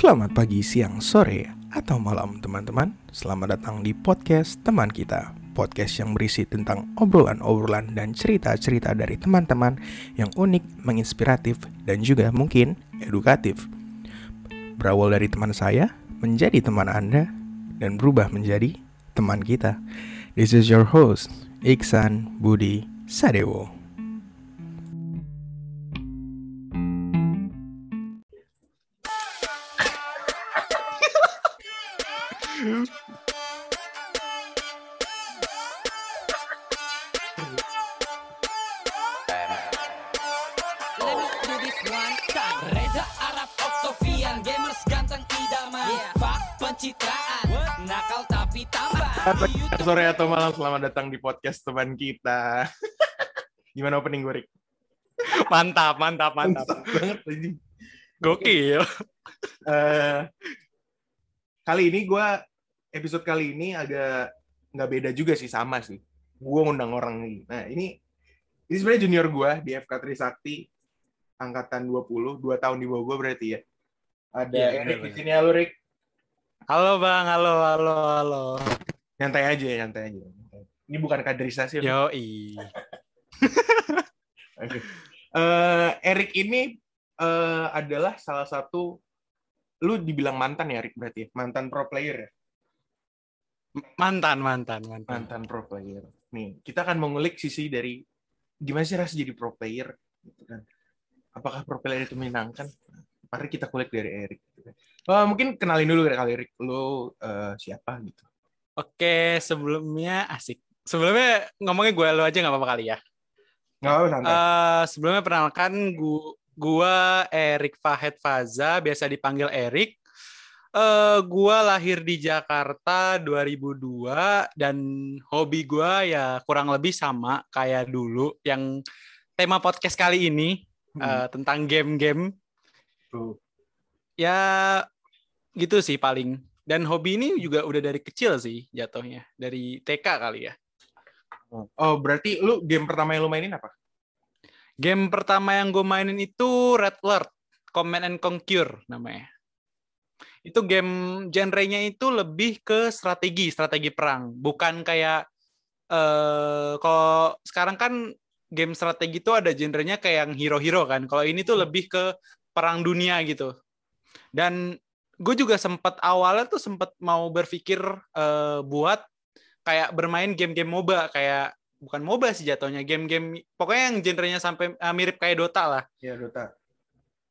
Selamat pagi, siang, sore, atau malam teman-teman. Selamat datang di podcast teman kita. Podcast yang berisi tentang obrolan-obrolan dan cerita-cerita dari teman-teman Yang unik, menginspiratif, dan juga mungkin edukatif. Berawal dari teman saya, menjadi teman Anda, dan berubah menjadi teman kita. This is your host, Iksan Budi Sadewo Sore atau malam, selamat datang di podcast teman kita Gimana opening gue, Rik? Mantap, mantap, mantap. Mantap banget ini. Gokil. Eh, kali ini gue episode kali ini agak nggak beda juga sih sama sih. Gue ngundang orang nih. Nah ini ini sebenarnya junior gue di FK Trisakti angkatan 20, 2 tahun di bawah gue berarti ya. Ada Iya, Erik di sini halo Rik. Halo Bang, halo, halo, halo. Nyantai aja, nyantai aja. Ini bukan kaderisasi. ya. Yoi. Oke. Eh, Erik ini eh, adalah salah satu lu dibilang mantan ya Erik berarti ya? mantan pro player ya Mantan, mantan, mantan. mantan pro player nih kita akan mengulik sisi dari gimana sih rasanya jadi pro player gitu kan apakah pro player itu menyenangkan mari kita kulik dari Erik gitu kan. Eh, mungkin kenalin dulu kali Erik lu eh, siapa gitu Oke, sebelumnya asik. Sebelumnya ngomongnya gue lu aja nggak apa-apa kali ya. nggak apa santai Eh sebelumnya perkenalkan gua, gua Erik Fahed Faza, biasa dipanggil Erik. Eh gua lahir di Jakarta 2002 dan hobi gua ya kurang lebih sama kayak dulu yang tema podcast kali ini Hmm, eh, tentang game-game tuh. ya gitu sih paling dan hobi ini juga udah dari kecil sih jatuhnya. Dari TK kali ya. Oh berarti lu game pertama yang lu mainin apa? Game pertama yang gue mainin itu Red Alert Command and Conquer namanya. Itu game genrenya itu lebih ke strategi strategi perang. Bukan kayak eh kalau sekarang kan game strategi itu ada genrenya kayak yang hero-hero kan. Kalau ini tuh lebih ke perang dunia gitu. Dan gue juga sempat awalnya tuh sempat mau berpikir eh, buat kayak bermain game-game MOBA kayak bukan MOBA sih jatuhnya game-game pokoknya yang genrenya sampai eh, mirip kayak Dota lah. Ya Dota.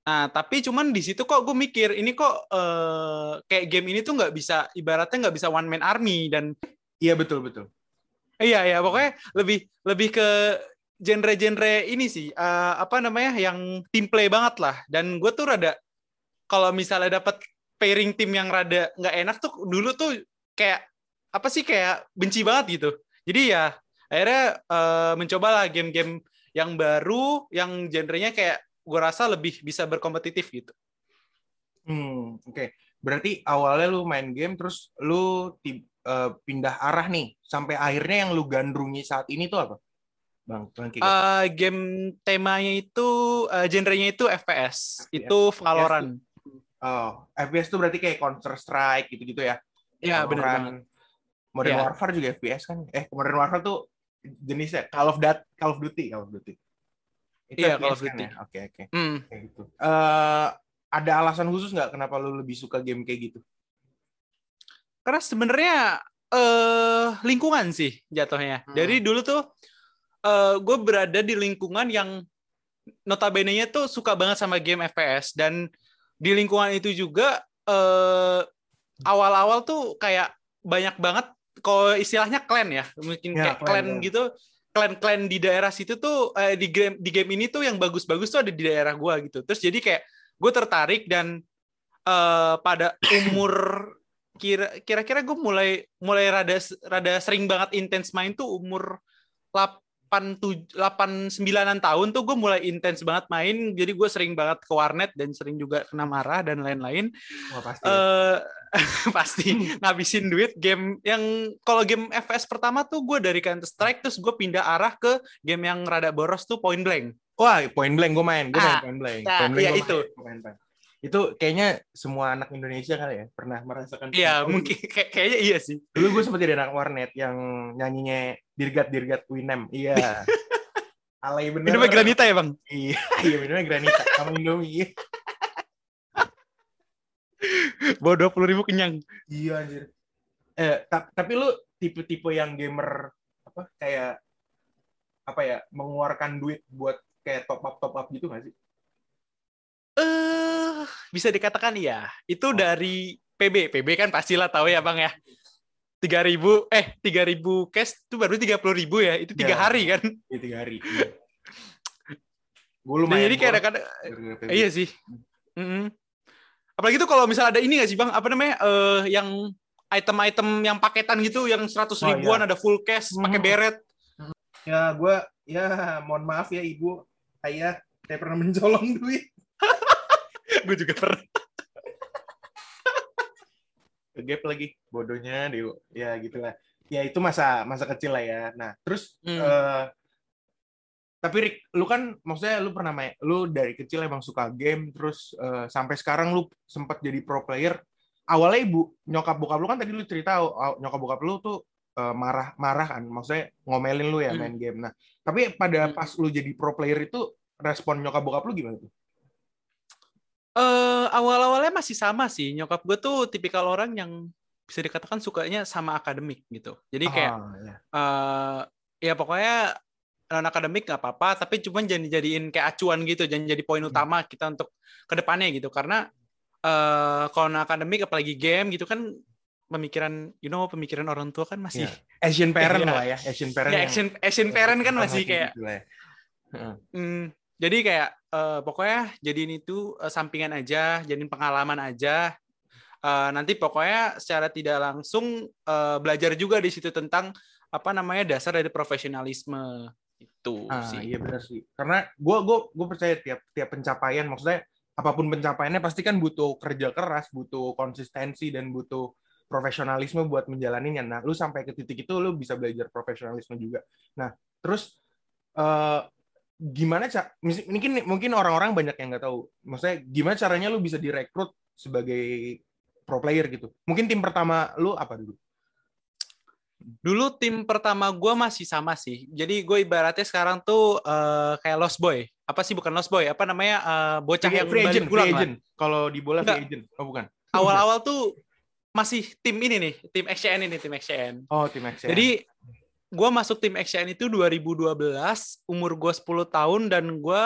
Nah, tapi cuman di situ kok gue mikir ini kok eh, kayak game ini tuh nggak bisa ibaratnya nggak bisa one man army dan iya betul betul. Iya ya pokoknya lebih lebih ke genre-genre ini sih eh, apa namanya yang team play banget lah. Dan gue tuh rada kalau misalnya dapat pairing tim yang rada nggak enak tuh dulu tuh kayak apa sih kayak benci banget gitu jadi ya akhirnya eh, mencobalah game-game yang baru yang genrenya kayak gue rasa lebih bisa berkompetitif gitu Hmm, oke. Berarti awalnya lu main game terus lu eh, pindah arah nih sampai akhirnya yang lu gandrungi saat ini tuh apa? Bang, Bang Kiko. Eh, game temanya itu eh, genrenya itu FPS, itu FPS. Valorant. Oh, FPS tuh berarti kayak Counter Strike gitu-gitu ya. Iya benar banget. Modern Iya. Warfare juga FPS kan? Eh, Modern Warfare tuh jenisnya Call of Dat Call of Duty, Call of Duty. Itu Iya, Call of kan Duty. ya? Oke, oke. Hmm. Kayak gitu. Eh, ada alasan khusus nggak kenapa lu lebih suka game kayak gitu? Karena sebenarnya eh lingkungan sih jatuhnya. Hmm. Jadi dulu tuh eh gue berada di lingkungan yang notabene-nya tuh suka banget sama game FPS dan di lingkungan itu juga eh awal-awal tuh kayak banyak banget kalau istilahnya clan ya, mungkin Ya, kayak clan, clan clan. gitu. Clan-clan di daerah situ tuh eh, di game di game ini tuh yang bagus-bagus tuh ada di daerah gua gitu. Terus jadi kayak gue tertarik dan eh pada umur kira kira-kira gue mulai mulai rada rada sering banget intens main tuh umur 8 7 8 9 tahun tuh gue mulai intens banget main jadi gue sering banget ke warnet dan sering juga kena marah dan lain-lain Wah, pasti. eh pasti ngabisin duit game yang kalau game FPS pertama tuh gue dari Counter Strike terus gue pindah arah ke game yang rada boros tuh Point Blank Wah, point blank gue main, gue main Ah, point blank. nah, point blank iya itu. main, gua main, main. Itu kayaknya semua anak Indonesia kali ya pernah merasakan. Iya, mungkin kayak- kayaknya iya sih. Dulu gue sempat jadi anak warnet yang nyanyinya Dirgat Dirgat Winem. Iya. Alay bener. Minumnya granita ya, Bang? Iya, iya minumnya granita sama Indomie. Bawa 20 ribu kenyang. Iya anjir. Eh, ta- tapi lu tipe-tipe yang gamer apa kayak apa ya mengeluarkan duit buat kayak top up top up gitu gak sih? Eh, bisa dikatakan iya. Itu Oh. dari PB. PB kan pastilah tahu ya, Bang ya. 3000 eh 3000 cash itu baru 30.000 ya. Itu tiga Ya. hari kan. Di tiga hari. Gue Nah, lumayan. jadi kayak boros kadang gara-gara PB. iya sih. Mm-mm. Apalagi tuh kalau misalnya ada ini nggak sih, Bang? Apa namanya? Eh yang item-item yang paketan gitu yang 100 Oh, ribuan ada full cash pakai Hmm. beret. Ya gue ya mohon maaf ya ibu, ayah, saya pernah mencolong duit. Gue juga pernah. Kegap lagi bodohnya deh. Ya gitulah. Ya itu masa masa kecil lah ya. Nah terus Hmm. eh, tapi Rick, lu kan maksudnya lu pernah main, lu dari kecil emang suka game, terus eh, sampai sekarang lu sempat jadi pro player. Awalnya ibu nyokap bokap lu kan tadi lu cerita nyokap bokap lu tuh eh, marah marah kan, maksudnya ngomelin lu ya Hmm. main game. Nah tapi pada Hmm. pas lu jadi pro player itu respon nyokap bokap lu gimana tuh? Eh awal-awalnya masih sama sih. Nyokap gue tuh tipikal orang yang bisa dikatakan sukanya sama akademik gitu. Jadi kayak Ah, ya. eh ya pokoknya non akademik nggak apa-apa, tapi cuma jangan dijadiin kayak acuan gitu, jangan jadi poin Hmm. utama kita untuk ke depannya gitu. Karena eh kalau non akademik apalagi game gitu kan pemikiran, you know, pemikiran orang tua kan masih Iya. Asian parent Iya. lah ya, Asian parent. ya yang- Asian, Asian parent kan masih kayak kayak gitu ya. Heeh. Hmm, jadi kayak eh, pokoknya jadiin itu eh, sampingan aja, jadiin pengalaman aja. Eh, nanti pokoknya secara tidak langsung eh, belajar juga di situ tentang apa namanya dasar dari profesionalisme itu Ah, sih. iya benar sih. Karena gue gue gue percaya tiap tiap pencapaian maksudnya apa pun pencapaiannya pasti kan butuh kerja keras, butuh konsistensi dan butuh profesionalisme buat menjalaninya. Nah, lu sampai ke titik itu lu bisa belajar profesionalisme juga. Nah, terus eh gimana cak mungkin mungkin orang-orang banyak yang nggak tahu. Maksudnya gimana caranya lu bisa direkrut sebagai pro player gitu. Mungkin tim pertama lu apa dulu? Dulu tim pertama gue masih sama sih. Jadi gue ibaratnya sekarang tuh eh, kayak lost boy. Apa sih bukan lost boy? Apa namanya eh, bocah Free, yang free agent, pulang free agent. Kalau di bola Enggak. free agent. Oh, bukan. Awal-awal tuh masih tim ini nih, tim XCN ini, tim XCN. Oh, tim XCN. Jadi gue masuk tim XCN itu 2012, umur gue 10 tahun dan gue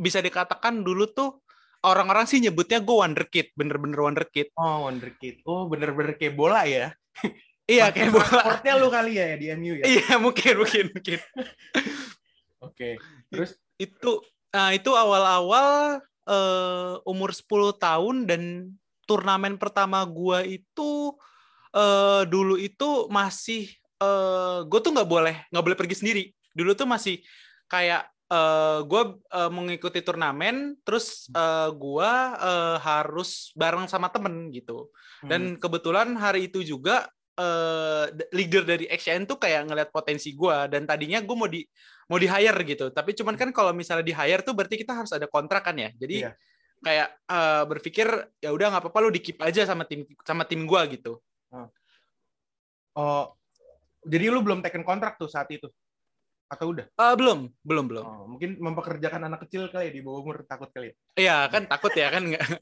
bisa dikatakan dulu tuh orang-orang sih nyebutnya gue wonderkid, bener-bener wonderkid. Oh, Wonderkid. Oh, bener-bener kayak bola ya. Iya kayak bola. Transportnya lu kali ya di MU ya. Iya mungkin mungkin mungkin. Oke. Terus Itu nah itu awal-awal eh, umur 10 tahun dan turnamen pertama gue itu eh, dulu itu masih eh, gue tuh nggak boleh nggak boleh pergi sendiri. Dulu tuh masih kayak eh, gue eh, mengikuti turnamen, terus eh, gue eh, harus bareng sama temen gitu. Hmm. Dan kebetulan hari itu juga eh, d- leader dari XCN tuh kayak ngeliat potensi gue dan tadinya gue mau di mau di hire gitu. Tapi cuman kan kalau misalnya di hire tuh berarti kita harus ada kontrak kan ya. Jadi Iya. kayak eh, berpikir ya udah nggak apa-apa lu di keep aja sama tim sama tim gue gitu. oh jadi lu belum taken kontrak tuh saat itu. Atau udah? Eh, belum belum belum. Oh, mungkin mempekerjakan anak kecil kali ya di bawah umur takut kali ya. Iya kan takut ya kan nggak.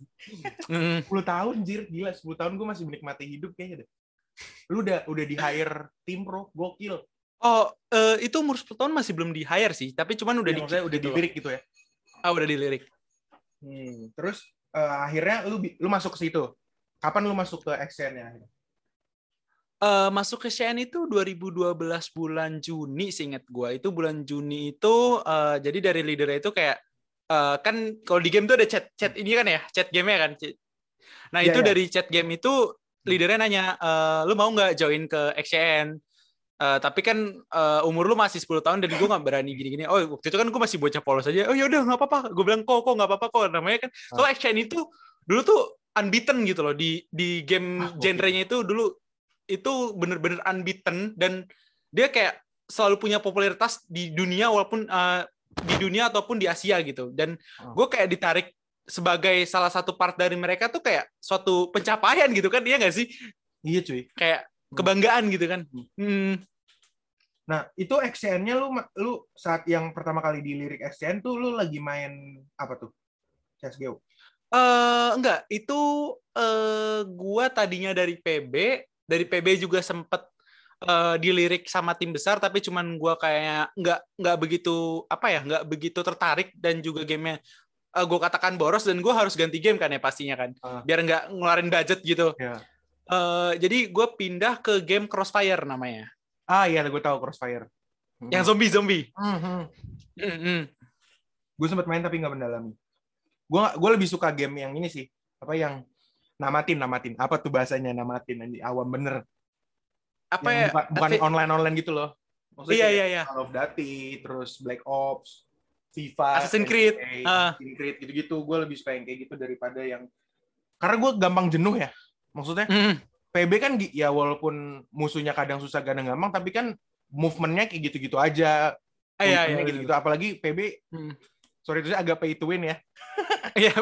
Hmm. 10 tahun jir, gila 10 tahun gue masih menikmati hidup kayaknya deh. Lu udah udah di hire tim pro, gokil. Oh eh, itu umur 10 tahun masih belum di hire sih. Tapi cuman udah Ya, di udah gitu dilirik gitu ya. Ah udah dilirik. Hmm. Terus eh, akhirnya lu lu masuk ke situ. Kapan lu masuk ke XN ya? Eh, masuk ke CN itu 2012 bulan Juni seingat gua itu bulan Juni itu eh, jadi dari leadernya itu kayak eh, kan kalau di game tuh ada chat chat ini kan ya chat game kan Chat- nah Iya, itu iya. dari chat game itu leadernya nanya eh, lu mau nggak join ke XCN Eh, tapi kan eh, umur lu masih 10 tahun dan gue nggak berani gini-gini. Oh, waktu itu kan gue masih bocah polos aja. Oh ya udah nggak apa-apa. Gue bilang kok kok nggak apa-apa kok. Namanya kan Ah. soal XCN itu dulu tuh unbeaten gitu loh di di game Ah, genrenya itu dulu itu bener-bener unbeaten dan dia kayak selalu punya popularitas di dunia walaupun eh, di dunia ataupun di Asia gitu dan Oh. gue kayak ditarik sebagai salah satu part dari mereka tuh kayak suatu pencapaian gitu kan, iya nggak sih? Iya cuy. Kayak kebanggaan gitu kan. Hmm. Nah, itu XCN-nya lu lu saat yang pertama kali di lirik XCN tuh lu lagi main apa tuh? CSGO. Eh enggak, itu eh gua tadinya dari PB, dari PB juga sempet eh, dilirik sama tim besar tapi cuman gua kayak nggak nggak begitu apa ya, nggak begitu tertarik dan juga gamenya eh, gua katakan boros dan gua harus ganti game kan ya pastinya kan. Ah. Biar nggak ngeluarin budget gitu. Ya. Eh, jadi gue pindah ke game Crossfire namanya. Ah iya, gue tahu Crossfire. Yang zombie-zombie. Mhm. Mm-mm. gue sempat main tapi nggak mendalami. Gue gue lebih suka game yang ini sih, apa yang namatin namatin. Apa tuh bahasanya namatin? Anjing, awam bener. Apa Yang ya? bukan, online online gitu loh. Maksudnya Iya iya iya. Call of Duty, terus Black Ops, FIFA, Assassin's Creed, NBA, ah. Assassin's Creed gitu-gitu. Gue lebih suka yang kayak gitu daripada yang karena gue gampang jenuh ya. Maksudnya Mm. PB kan ya walaupun musuhnya kadang susah kadang gampang, tapi kan movementnya kayak gitu-gitu aja. Ah, Iya iya. Poinnya gitu-gitu. Apalagi PB, Hmm. Sorry itu agak pay to win ya. Iya.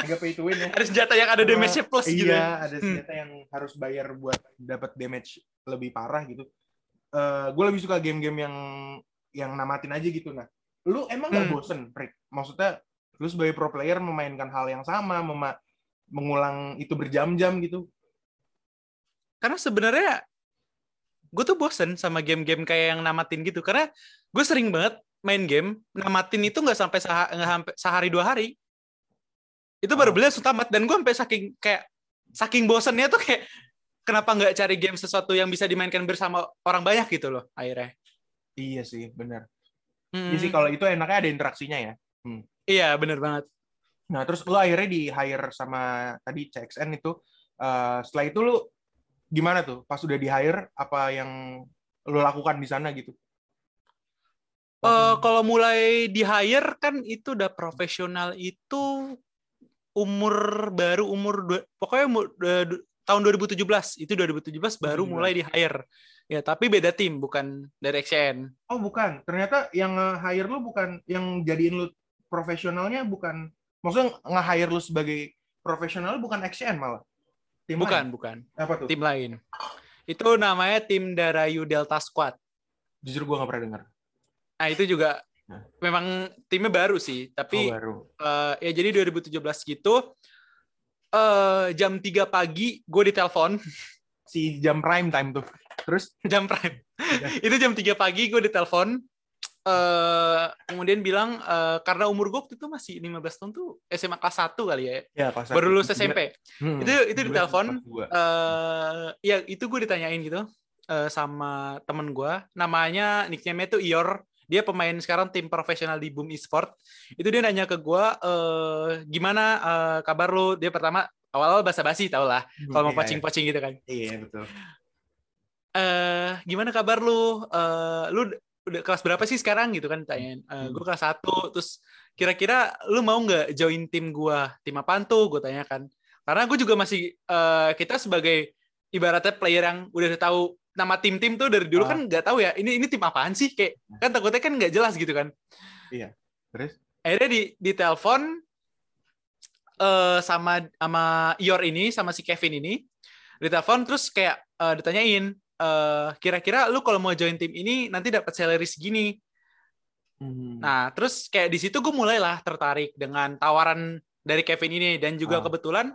Agak pay to win ya. Ada senjata yang ada damage-nya plus gitu. ya. Iya, ada Hmm. senjata yang harus bayar buat dapat damage lebih parah gitu. gue lebih suka game-game yang yang namatin aja gitu. Nah, lu emang nggak Hmm. bosen, Rick? Maksudnya lu sebagai pro player memainkan hal yang sama, mema- mengulang itu berjam-jam gitu. Karena sebenarnya gue tuh bosen sama game-game kayak yang namatin gitu. Karena gue sering banget main game, namatin itu nggak sampai seha- sampai sehari dua hari. Itu baru beli langsung tamat. Dan gue sampai saking kayak saking bosennya tuh kayak kenapa nggak cari game sesuatu yang bisa dimainkan bersama orang banyak gitu loh akhirnya. Iya sih, benar. Hmm. Iya sih kalau itu enaknya ada interaksinya ya. Iya bener banget. Nah, terus lu akhirnya di hire sama tadi CXN itu eh, setelah itu lu gimana tuh? Pas udah di hire apa yang lu lakukan di sana gitu? Eh, kalau mulai di hire kan itu udah profesional itu umur baru umur dua- pokoknya umur, du- tahun 2017 itu 2017 baru 2017. mulai di hire ya tapi beda tim bukan dari XCN Oh bukan, ternyata yang nge-hire lu bukan yang jadiin lu profesionalnya bukan, maksudnya nge-hire lu sebagai profesional bukan XCN malah. Tim bukan lain? bukan Apa tuh? tim lain itu namanya tim Darayu Delta Squad Jujur gua nggak pernah dengar. Nah itu juga Nah. memang timnya baru sih tapi oh, baru. eh, ya jadi 2017 gitu eh jam 3 pagi gue ditelepon Si jam prime time tuh. Terus jam prime. Iya. itu jam 3 pagi gue ditelepon eh kemudian bilang eh, karena umur gue waktu itu masih 15 tahun tuh SMA kelas 1 kali ya. ya kelas Baru lulus SMP. Hmm, Itu itu 17 ditelepon eh ya itu gue ditanyain gitu eh, sama temen gue namanya nickname-nya tuh Ior dia pemain sekarang tim profesional di Boom Esport itu dia nanya ke gue eh, gimana eh, kabar lu dia pertama awal-awal basa-basi tau lah kalau mau Iya, pocing-pocing gitu kan Iya, betul. eh gimana kabar lu? Eh lu udah- kelas berapa sih sekarang gitu kan ditanyain. Eh, gue kelas 1 terus kira-kira lu mau nggak join tim gua? Tim apaan tuh? Gue tanyakan. Karena gue juga masih eh, kita sebagai ibaratnya player yang udah tahu nama tim-tim tuh dari dulu Ah. kan nggak tahu ya ini ini tim apaan sih kayak kan takutnya kan nggak jelas gitu kan Terus? akhirnya di di telepon eh sama sama Ior ini sama si Kevin ini ditelepon terus kayak eh, ditanyain eh, kira-kira lu kalau mau join tim ini nanti dapat salary segini Hmm. nah terus kayak di situ gue mulailah tertarik dengan tawaran dari Kevin ini dan juga Ah. kebetulan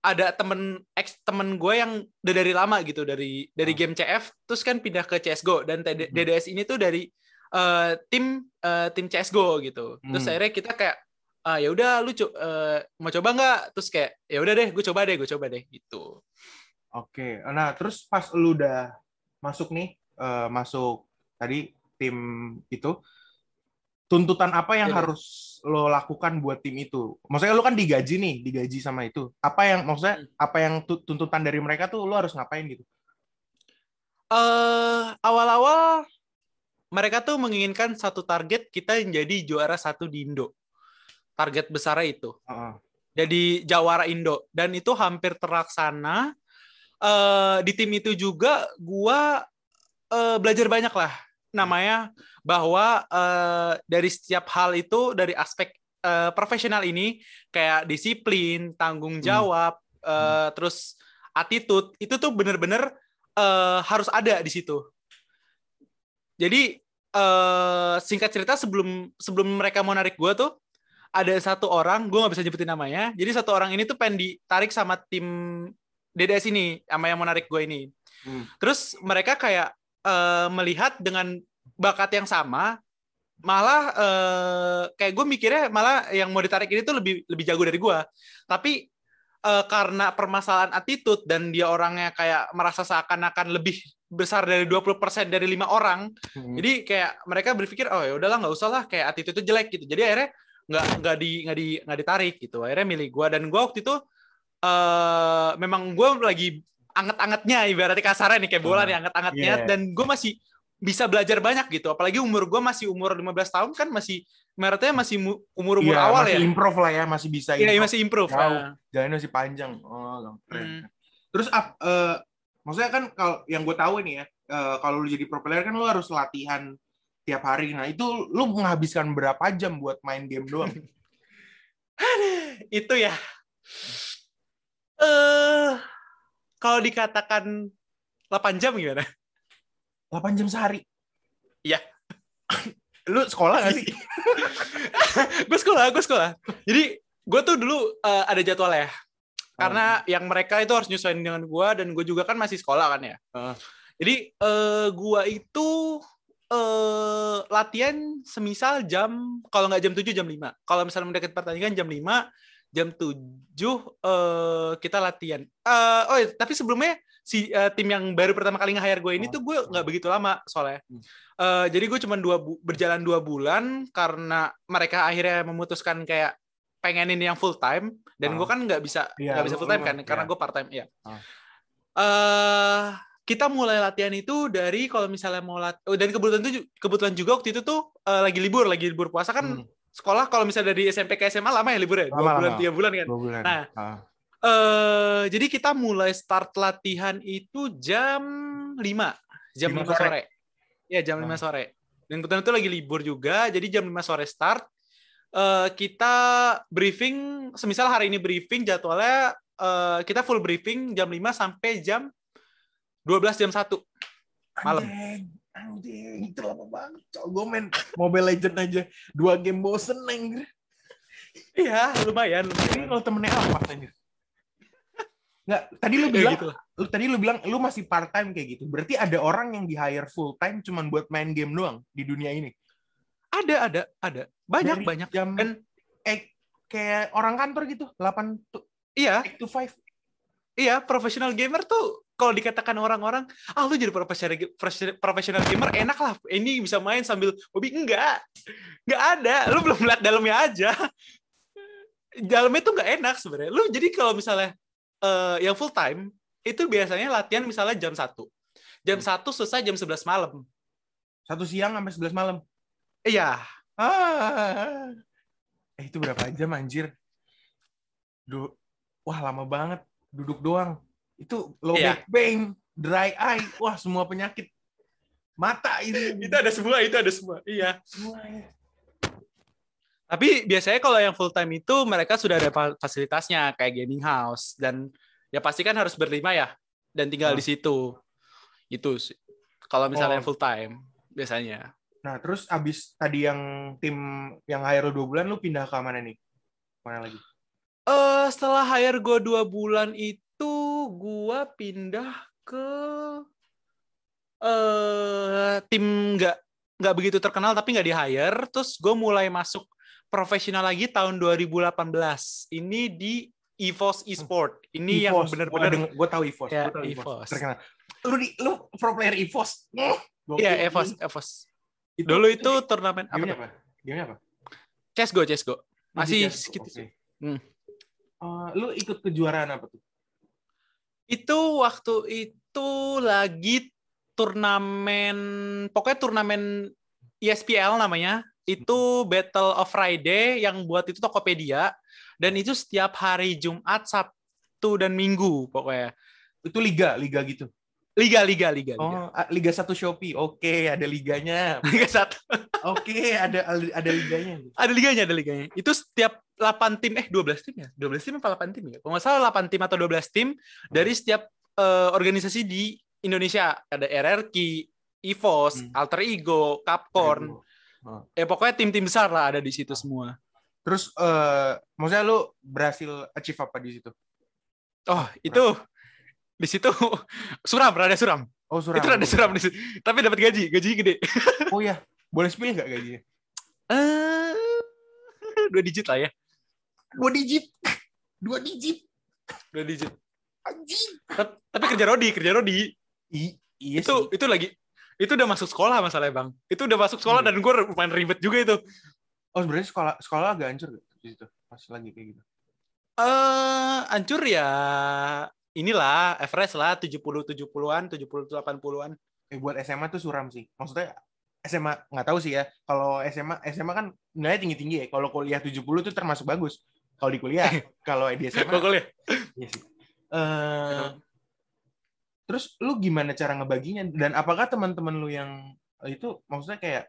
ada temen ex temen gue yang udah dari lama gitu dari dari Ah. game CF terus kan pindah ke CS:GO dan TD Hmm. DDS ini tuh dari eh, tim eh, tim CS:GO gitu terus Hmm. akhirnya kita kayak ah ya udah lu co- eh, mau coba nggak terus kayak ya udah deh gue coba deh gue coba deh gitu Oke, nah terus pas lu udah masuk nih, eh, masuk tadi tim itu, tuntutan apa yang iya. harus lo lakukan buat tim itu? Maksudnya lu kan digaji nih, digaji sama itu. Apa yang maksudnya Hmm. apa yang tu- tuntutan dari mereka tuh lo harus ngapain gitu? eh awal-awal mereka tuh menginginkan satu target kita menjadi juara satu di Indo target besarnya itu Heeh. jadi jawara Indo dan itu hampir terlaksana eh di tim itu juga gua eh, belajar banyak lah namanya bahwa eh, dari setiap hal itu dari aspek eh, profesional ini kayak disiplin, tanggung Hmm. jawab, eh, terus attitude itu tuh bener-bener eh, harus ada di situ. Jadi eh, singkat cerita sebelum sebelum mereka mau narik gue tuh ada satu orang, gue nggak bisa nyebutin namanya. Jadi satu orang ini tuh pengen ditarik sama tim DDS ini, sama yang mau narik gue ini. Hmm. Terus mereka kayak eh, melihat dengan bakat yang sama, malah eh, kayak gue mikirnya malah yang mau ditarik ini tuh lebih lebih jago dari gue. Tapi eh, karena permasalahan attitude dan dia orangnya kayak merasa seakan-akan lebih besar dari 20% dari lima orang, Hmm. jadi kayak mereka berpikir oh ya udahlah nggak usah lah kayak attitude itu jelek gitu. Jadi akhirnya nggak nggak di nggak di nggak ditarik gitu. Akhirnya milih gue dan gue waktu itu eh memang gue lagi anget-angetnya ibaratnya kasarnya nih kayak bola Ah, nih anget-angetnya iya. dan gue masih bisa belajar banyak gitu. Apalagi umur gue masih umur 15 tahun kan masih ibaratnya masih mu- umur-umur Iya, awal masih ya. improve lah ya, masih bisa Iya, masih improve. Jauh. Nah, Jalannya masih panjang. Oh, keren. Hmm. Terus ap, eh, maksudnya kan kalau yang gue tahu nih ya, eh, kalau lu jadi pro player kan lu harus latihan tiap hari. Nah, itu lu menghabiskan berapa jam buat main game doang? itu ya. Eh kalau dikatakan 8 jam gimana? 8 jam sehari. Iya. lu sekolah gak sih? gue sekolah, gue sekolah. Jadi gue tuh dulu eh, ada jadwal ya. Karena yang mereka itu harus nyesuaiin dengan gue dan gue juga kan masih sekolah kan ya. Heeh. Jadi eh gue itu eh latihan semisal jam kalau nggak jam 7 jam 5. Kalau misalnya mendekati pertandingan jam 5, jam 7 eh kita latihan. Eh oh iya, tapi sebelumnya si eh, tim yang baru pertama kali nge-hire gue ini tuh gue nggak begitu lama soalnya. Eh, jadi gue cuma dua bu- berjalan dua bulan karena mereka akhirnya memutuskan kayak pengenin yang full time dan Ah. gue kan nggak bisa Iya, nggak bisa lu- full time kan karena iya. gue part time ya. Ah. Eh kita mulai latihan itu dari kalau misalnya mau lat oh, dan kebetulan tuh kebetulan juga waktu itu tuh eh, lagi libur lagi libur puasa kan Hmm, sekolah kalau misalnya dari SMP ke SMA lama ya libur ya dua Lama, bulan lama. tiga bulan kan. dua bulan. Nah. Ah. Eh jadi kita mulai start latihan itu jam 5, jam Lima 5 sore. sore. Ya, jam 5 Ah. sore. Dan kebetulan itu lagi libur juga, jadi jam 5 sore start. Eh kita briefing, semisal hari ini briefing jadwalnya eh kita full briefing jam 5 sampai jam 12 jam 1. Malam. Anjing, anjing, itu lama banget. Cok, gue main Mobile Legend aja dua game bosen anjir. Iya, lumayan, Ini kalau temennya apa anjir? Nggak, tadi lu Ya, bilang, gitu lu tadi lu bilang lu masih part time kayak gitu. Berarti ada orang yang di hire full time cuman buat main game doang di dunia ini. Ada, ada, ada. Banyak, Dari banyak. Jam Dan eh kayak orang kantor gitu, 8 to iya, 8 to 5. Iya, profesional gamer tuh kalau dikatakan orang-orang, ah lu jadi profesional profesional gamer enak lah. Ini bisa main sambil hobi enggak. Enggak ada. Lu belum lihat dalamnya aja. Dalamnya tuh enggak enak sebenarnya. Lu jadi kalau misalnya eh, yang full time itu biasanya latihan misalnya jam 1. Jam 1 selesai jam 11 malam. Satu siang sampai 11 malam. Iya. Ah. Eh itu berapa jam anjir? Du Wah, lama banget duduk doang. Itu low Iya. back pain, dry eye, wah semua penyakit mata ini. Itu ada semua, itu ada semua. Iya. semua ya. Tapi biasanya kalau yang full time itu mereka sudah ada fa- fasilitasnya kayak gaming house dan ya pasti kan harus berlima ya dan tinggal Ah. di situ. Itu. Kalau misalnya Oh. full time biasanya. Nah, terus abis tadi yang tim yang hire dua bulan, lu pindah ke mana nih? Mana lagi? Eh setelah hire gue dua bulan itu gua pindah ke eh tim nggak nggak begitu terkenal tapi nggak di hire. Terus gue mulai masuk profesional lagi tahun 2018. Ini di EVOS Esport. Ini yang EVOS. benar-benar Gua, gue tahu EVOS. Ya, gua tahu EVOS. Terkenal. Lu di lu pro player EVOS. Iya, EVOS, EVOS. Itu- Dulu itu turnamen apa? gamenya tuh? apa? Gamenya apa? CS:GO, CS:GO. Masih oke. sih. Hmm. Eh, lu ikut kejuaraan apa tuh? Itu waktu itu lagi turnamen pokoknya turnamen ESPL namanya. Itu Battle of Friday yang buat itu Tokopedia dan itu setiap hari Jumat, Sabtu dan Minggu pokoknya. Itu liga, liga gitu. Liga, liga, liga, liga. Oh, Liga 1 Shopee. Oke, ada liganya. Liga satu. Oke, ada ada liganya. Ada liganya, ada liganya. Itu setiap 8 tim, eh 12 tim ya? 12 tim apa 8 tim ya? Kalau nggak salah 8 tim atau 12 tim dari setiap eh, organisasi di Indonesia. Ada RRQ, EVOS, Hmm. Alter Ego, Capcorn. Oh. Ya pokoknya tim-tim besar lah ada di situ semua. Terus eh maksudnya lu berhasil achieve apa di situ? Oh, itu di situ suram, rada suram. Oh, suram. Itu rada suram di situ. Tapi dapat gaji, gaji gede. Oh iya, boleh spill nggak gajinya? Eh, dua digit lah ya. Dua digit. Dua digit. Dua digit. Anjing. Tapi kerja Rodi, kerja Rodi. I- iya itu sih. itu lagi itu udah masuk sekolah masalahnya bang itu udah masuk sekolah Hmm. dan gue lumayan ribet juga itu Oh, sebenarnya sekolah sekolah agak hancur gak di situ pas lagi kayak gitu. eh hancur ya inilah average lah 70 70-an 70 80-an Eh buat SMA tuh suram sih. Maksudnya SMA nggak tahu sih ya. Kalau SMA SMA kan nilainya tinggi-tinggi ya. Kalau kuliah 70 tuh termasuk bagus. Kalau di kuliah, kalau di SMA Gua kuliah Iya sih. Eh, terus lu gimana cara ngebaginya? Dan apakah teman-teman lu yang itu maksudnya kayak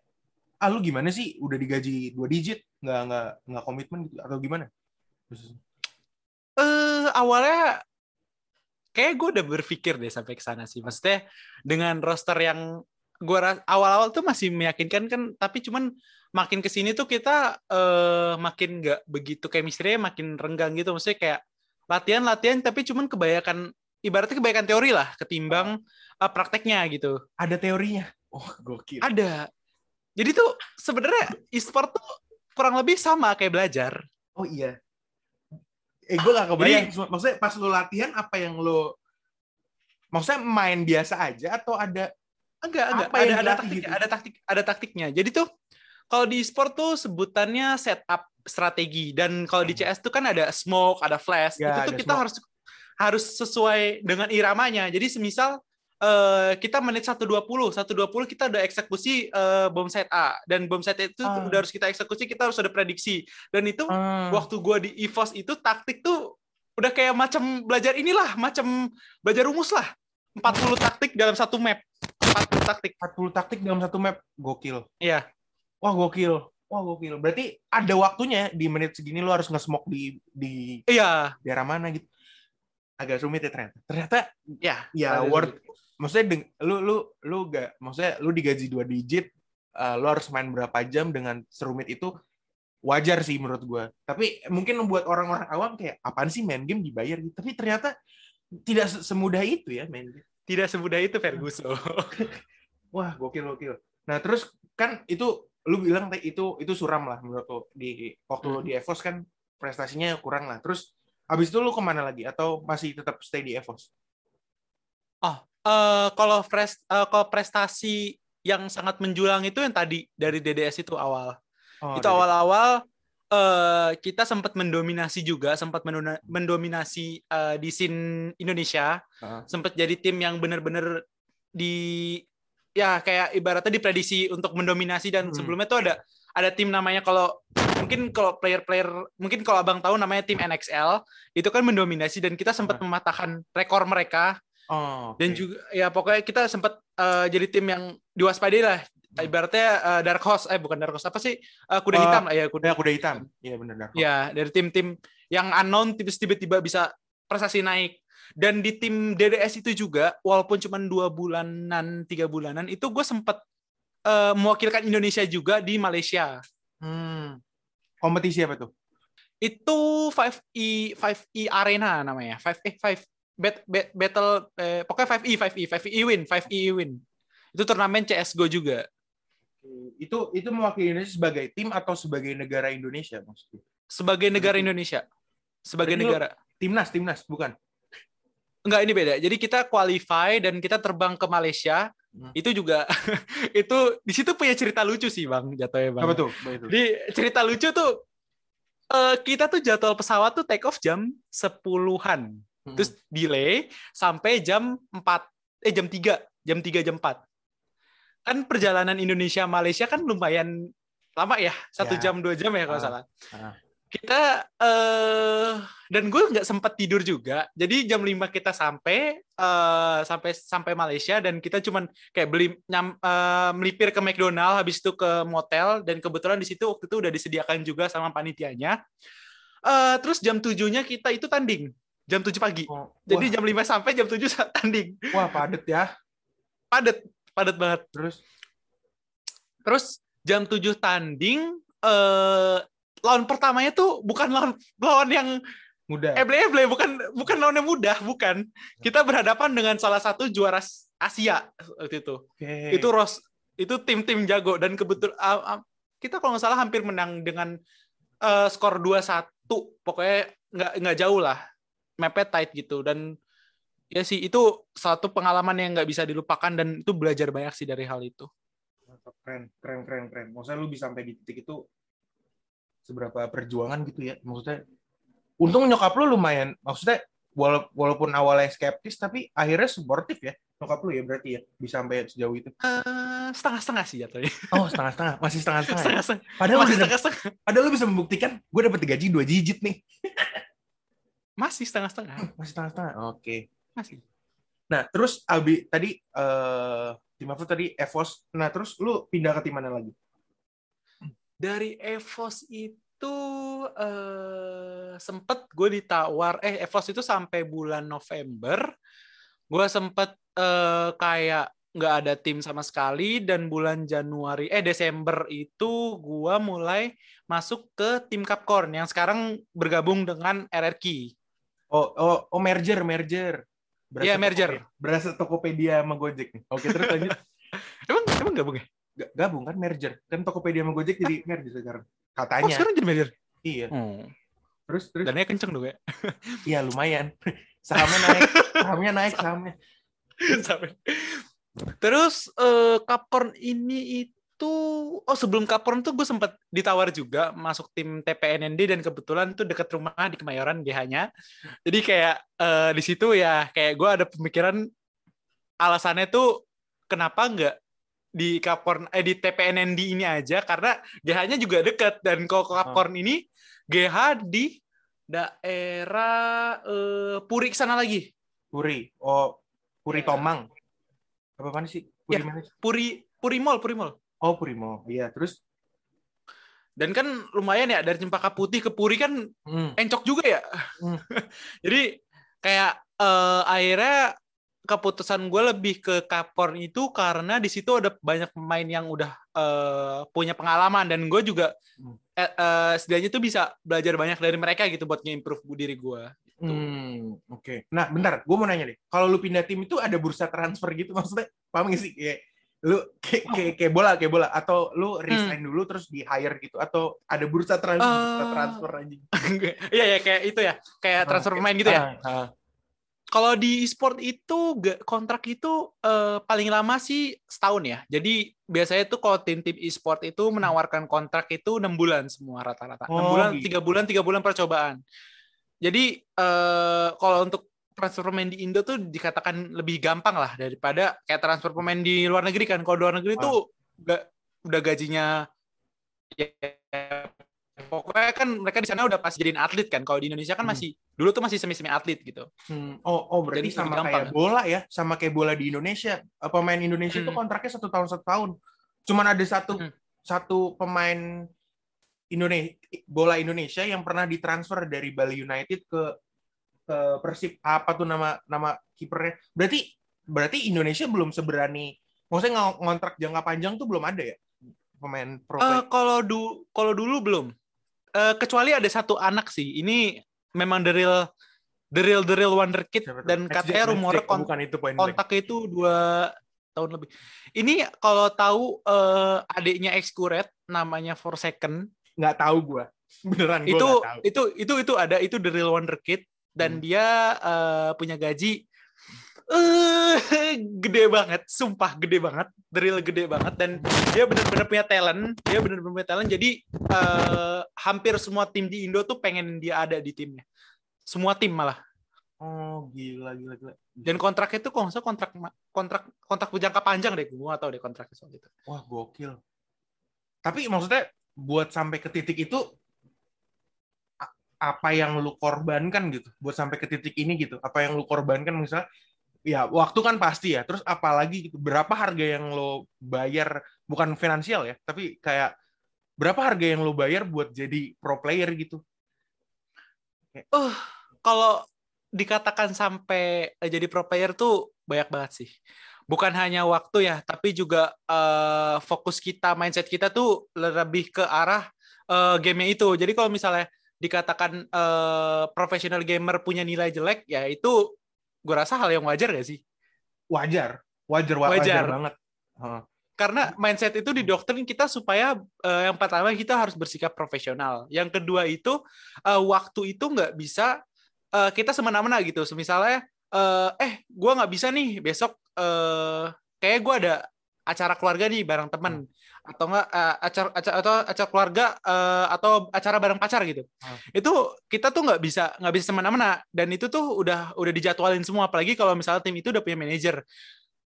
ah lu gimana sih udah digaji dua digit nggak nggak nggak komitmen gitu atau gimana? Eh awalnya kayak gue udah berpikir deh sampai ke sana sih maksudnya dengan roster yang gue awal-awal tuh masih meyakinkan kan tapi cuman makin ke sini tuh kita eh makin nggak begitu chemistry-nya makin renggang gitu maksudnya kayak latihan-latihan tapi cuman kebanyakan ibaratnya kebanyakan teori lah ketimbang eh, prakteknya gitu ada teorinya. Oh gokil. ada jadi tuh sebenarnya e-sport tuh kurang lebih sama kayak belajar Oh iya. Eh gue gak kebayang. Maksudnya pas lu latihan apa yang lu maksudnya main biasa aja atau ada Enggak, enggak. Apa Ada yang ada taktik, gitu? ada taktik, ada taktiknya. Jadi tuh kalau di sport tuh sebutannya setup strategi dan kalau di CS tuh kan ada smoke, ada flash. Hmm. Ya, itu tuh kita smoke. harus harus sesuai dengan iramanya. Jadi semisal eh, kita menit 120, 120 kita udah eksekusi eh, bom set A dan bom set itu Ah. udah harus kita eksekusi, kita harus ada prediksi. Dan itu Hmm. waktu gua di EVOS itu taktik tuh udah kayak macam belajar inilah, macam belajar rumus lah. 40 taktik dalam satu map. 40 taktik. 40 taktik dalam satu map gokil. Iya. Wah gokil. Wah gokil. Berarti ada waktunya di menit segini lu harus nge-smoke di di Iya, daerah mana gitu. Agak rumit ya ternyata. Ternyata ya. ya Ada worth. Maksudnya deng- lu lu lu gak maksudnya lu digaji dua digit eh, lu harus main berapa jam dengan serumit itu wajar sih menurut gua. Tapi mungkin buat orang-orang awam kayak apaan sih main game dibayar gitu. Tapi ternyata tidak se- semudah itu ya main game. Tidak semudah itu Ferguson. Wah, gokil gokil. Nah, terus kan itu lu bilang itu itu suram lah menurut lu di waktu lu Hmm. di EVOS kan prestasinya kurang lah. Terus habis itu lu ke mana lagi atau masih tetap stay di EVOS? oh, eh, kalau pres kalau prestasi yang sangat menjulang itu yang tadi dari DDS itu awal. Oh, itu awal-awal eh, kita sempat mendominasi juga, sempat mendominasi eh, di scene Indonesia. Heeh. Sempat jadi tim yang benar-benar di ya kayak ibaratnya diprediksi untuk mendominasi dan Hmm. sebelumnya tuh ada ada tim namanya kalau mungkin kalau player-player mungkin kalau abang tahu namanya tim NXL itu kan mendominasi dan kita sempat mematahkan rekor mereka Oh, dan oke. juga ya pokoknya kita sempat eh, jadi tim yang diwaspadai lah ibaratnya eh, dark horse eh bukan dark horse apa sih Eh, kuda hitam lah ya kuda Ya, kuda hitam. Iya benar Dark Horse. ya dari tim-tim yang unknown tiba- tiba-tiba bisa prestasi naik dan di tim DDS itu juga walaupun cuma dua bulanan tiga bulanan itu gue sempat eh, mewakilkan Indonesia juga di Malaysia Hmm. Kompetisi apa tuh? itu 5E 5E Arena namanya 5 eh 5 bat, bat- battle eh, pokoknya 5E 5E 5E win 5E win itu turnamen CS:GO juga Itu itu mewakili Indonesia sebagai tim atau sebagai negara Indonesia maksudnya? sebagai negara Indonesia sebagai lu- negara Timnas, timnas, bukan? Enggak, ini beda. Jadi kita qualify dan kita terbang ke Malaysia. Hmm. Itu juga itu di situ punya cerita lucu sih, Bang, jatuhnya, Bang. Apa tuh? Jadi cerita lucu tuh eh, kita tuh jadwal pesawat tuh take off jam 10-an. Hmm. Terus delay sampai jam 4 eh jam 3, jam 3 jam 4. Kan perjalanan Indonesia Malaysia kan lumayan lama ya, satu Ya. jam dua jam ya kalau Ah. salah. Ah. kita eh dan gue nggak sempat tidur juga. Jadi jam 5 kita sampai eh sampai sampai Malaysia dan kita cuman kayak beli nyam, eh, melipir ke McDonald habis itu ke motel dan kebetulan di situ waktu itu udah disediakan juga sama panitianya. Eh terus jam 7-nya kita itu tanding. Jam 7 pagi. Oh, Jadi wah, jam 5 sampai jam 7 tanding. wah padet ya. Padet, padet banget. Terus Terus jam 7 tanding eh lawan pertamanya tuh bukan lawan lawan yang muda. eble-eble, bukan bukan lawan yang mudah, bukan. Kita berhadapan dengan salah satu juara Asia waktu itu. Oke. Itu Ros itu tim-tim jago dan kebetul ah, ah, kita kalau nggak salah hampir menang dengan eh, skor 2-1. Pokoknya nggak nggak jauh lah. Mepet tight gitu dan ya sih itu satu pengalaman yang nggak bisa dilupakan dan itu belajar banyak sih dari hal itu. Keren, keren, keren, keren. Maksudnya lu bisa sampai di titik itu seberapa perjuangan gitu ya. Maksudnya, untung nyokap lu lumayan. Maksudnya, wala- walaupun awalnya skeptis, tapi akhirnya suportif ya. Nyokap lu ya berarti ya, bisa sampai sejauh itu. Eh, setengah-setengah sih jatuhnya. Oh, setengah-setengah. Masih setengah-setengah ya? Setengah-setengah. Padahal, Masih udah- setengah-setengah. padahal lu bisa membuktikan, gue dapet gaji dua digit nih. Masih setengah-setengah. Masih setengah-setengah. Oke. Masih. Nah, terus Albi, tadi, eh tim apa tadi? Evos. Nah, terus lu pindah ke tim mana lagi? Dari Evos itu eh sempet gue ditawar eh Evos itu sampai bulan November gue sempet eh kayak nggak ada tim sama sekali dan bulan Januari eh Desember itu gue mulai masuk ke tim Capcorn yang sekarang bergabung dengan RRQ. Oh, oh, oh merger, merger. Iya, merger. Tokopedia- Berasa Tokopedia sama Gojek nih. Oke, terus lanjut. Emang emang gabung ya? G- Gabung kan merger. Kan Tokopedia sama Gojek jadi merger sekarang. Oh Katanya. sekarang jadi manajer. Iya. Hmm. Terus terus Dananya kenceng dong ya. iya lumayan. Sahamnya naik, sahamnya naik, sahamnya. Terus eh, Capcorn ini itu oh sebelum Capcorn tuh gue sempat ditawar juga masuk tim TPNND dan kebetulan tuh deket rumah di Kemayoran GH-nya. Jadi kayak eh, di situ ya kayak gue ada pemikiran alasannya tuh kenapa nggak di Capcorn eh di TPNND ini aja karena GH-nya juga deket dan kalau Capcorn ini GH di daerah eh, Puri sana lagi. Puri. Oh, Puri Iya. Tomang. Apa apaan sih? Puri Ya. mana sih? Puri Puri Mall, Puri Mall. Oh, Puri Mall. Iya, terus Dan kan lumayan ya dari Cempaka Putih ke Puri kan hmm, encok juga ya. Hmm. Jadi kayak eh, akhirnya keputusan gue lebih ke Capcorn itu karena di situ ada banyak pemain yang udah eh, punya pengalaman dan gue juga Hmm. eh, eh, setidaknya tuh bisa belajar banyak dari mereka gitu buat nge-improve diri gue. hmm, oke. Nah, bentar, gue mau nanya deh. Kalau lu pindah tim itu ada bursa transfer gitu maksudnya? Paham gak sih? Kayak lu kayak, kayak, kayak bola, kayak bola atau lu resign dulu terus di hire gitu atau ada bursa transfer, bursa Eh, transfer aja. Iya ya kayak itu ya, kayak transfer pemain gitu ya. Ah, ah. Kalau di e-sport itu kontrak itu eh, paling lama sih setahun ya. Jadi biasanya tuh kalau tim-tim e-sport itu menawarkan kontrak itu enam bulan semua rata-rata. Enam Oh, bulan, gitu. tiga bulan, tiga bulan percobaan. Jadi eh, kalau untuk transfer pemain di Indo tuh dikatakan lebih gampang lah daripada kayak transfer pemain di luar negeri kan. Kalau di luar negeri Ah. tuh udah, udah gajinya ya, pokoknya kan mereka di sana udah pas jadiin atlet kan. Kalau di Indonesia kan Hmm. masih dulu tuh masih semi-semi atlet gitu. Hmm, Oh, oh berarti Jadi sama gampang kayak ya? bola ya, sama kayak bola di Indonesia. Eh, Pemain Indonesia itu Hmm. kontraknya satu tahun satu tahun. Cuman ada satu Hmm. satu pemain Indonesia bola Indonesia yang pernah ditransfer dari Bali United ke ke Persib. Apa tuh nama nama kipernya? Berarti berarti Indonesia belum seberani. Maksudnya ng- ngontrak jangka panjang tuh belum ada ya pemain pro. Player? kalau du kalau dulu belum. Eh, kecuali ada satu anak sih. Ini memang the real the real the real wonder kid Siapa dan Next katanya rumornya Jack. Oh, kon- bukan itu blank. kontaknya itu dua tahun lebih. Ini kalau tahu eh, adiknya ex Kuret namanya For Second nggak tahu gua. Beneran gua itu nggak tahu. itu itu itu ada itu the real wonder kid dan Hmm. dia eh, punya gaji eh gede banget, sumpah gede banget, real gede banget dan dia benar-benar punya talent, dia benar-benar punya talent. Jadi eh, hampir semua tim di Indo tuh pengen dia ada di timnya, semua tim malah. Oh, gila gila gila. Dan kontraknya itu kalau nggak salah kontrak kontrak kontrak berjangka panjang deh, gue nggak tahu deh kontraknya soal itu. Wah, gokil. Tapi maksudnya buat sampai ke titik itu apa yang lu korbankan gitu buat sampai ke titik ini gitu apa yang lu korbankan misalnya ya waktu kan pasti ya terus apalagi gitu berapa harga yang lo bayar bukan finansial ya tapi kayak berapa harga yang lo bayar buat jadi pro player gitu Uh, kalau dikatakan sampai eh, jadi pro player tuh banyak banget sih. Bukan hanya waktu ya, tapi juga eh, fokus kita, mindset kita tuh lebih ke arah eh, game itu. Jadi kalau misalnya dikatakan eh, professional gamer punya nilai jelek, ya itu gue rasa hal yang wajar gak sih? wajar wajar wa- wajar, Wajar. banget Heeh. Karena mindset itu didoktrin kita supaya eh, yang pertama kita harus bersikap profesional. Yang kedua itu eh, waktu itu nggak bisa eh, kita semena-mena gitu. Misalnya eh, eh gue nggak bisa nih besok eh kayak gue ada acara keluarga nih bareng temen atau enggak eh, acara, acara atau acara keluarga eh, atau acara bareng pacar gitu. Hmm. Itu kita tuh nggak bisa nggak bisa semena-mena dan itu tuh udah udah dijadwalin semua apalagi kalau misalnya tim itu udah punya manajer.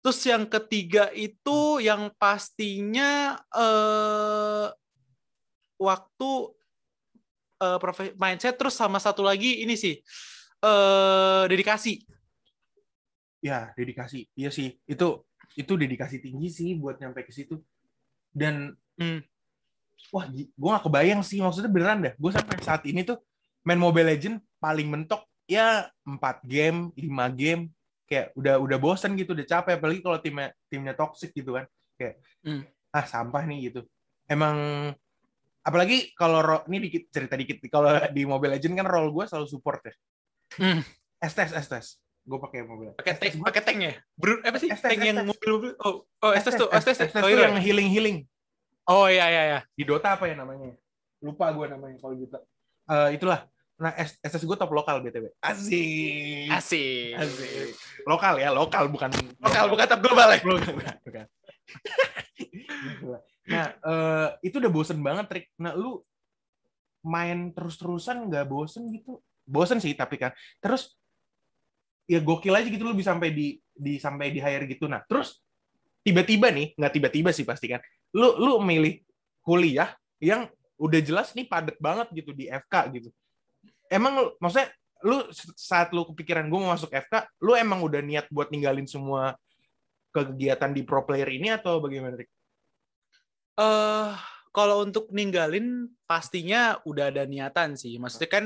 Terus yang ketiga itu yang pastinya eh waktu profe- mindset terus sama satu lagi ini sih eh dedikasi. ya dedikasi iya sih itu itu dedikasi tinggi sih buat nyampe ke situ dan Hmm. wah gue gak kebayang sih maksudnya beneran dah gue sampai saat ini tuh main Mobile Legend paling mentok ya 4 game 5 game. Kayak udah udah bosan gitu udah capek. Apalagi kalau timnya timnya toxic gitu kan. Kayak Hmm. ah sampah nih gitu. Emang apalagi kalau ini dikit cerita dikit. Kalau di Mobile Legend kan role gue selalu support ya. Hmm. estes estes gue pakai mobile Pakai tank, Estes pakai tank ya? Bro, apa sih? Estes, tank yang Estes. mobil-mobil. Oh, oh Estes tuh, Estes. estes Oh, tuh iya. yang healing healing Oh iya iya iya. di Dota apa ya namanya lupa gue namanya kalau gitu Eh, itulah nah S- SS gue top lokal btw asik Asik. asik lokal ya lokal bukan Lokal bukan top global ya. bukan bukan, bukan. nah eh, itu udah bosen banget trik nah lu main terus-terusan nggak bosen gitu bosen sih tapi kan terus ya gokil aja gitu lu bisa sampai di di sampai di hire gitu nah terus tiba-tiba nih nggak tiba-tiba sih pasti kan lu lu milih kuliah yang udah jelas nih padet banget gitu di FK gitu emang maksudnya lu saat lu kepikiran gue mau masuk FK lu emang udah niat buat ninggalin semua kegiatan di pro player ini atau bagaimana? Eh, kalau untuk ninggalin pastinya udah ada niatan sih. Maksudnya kan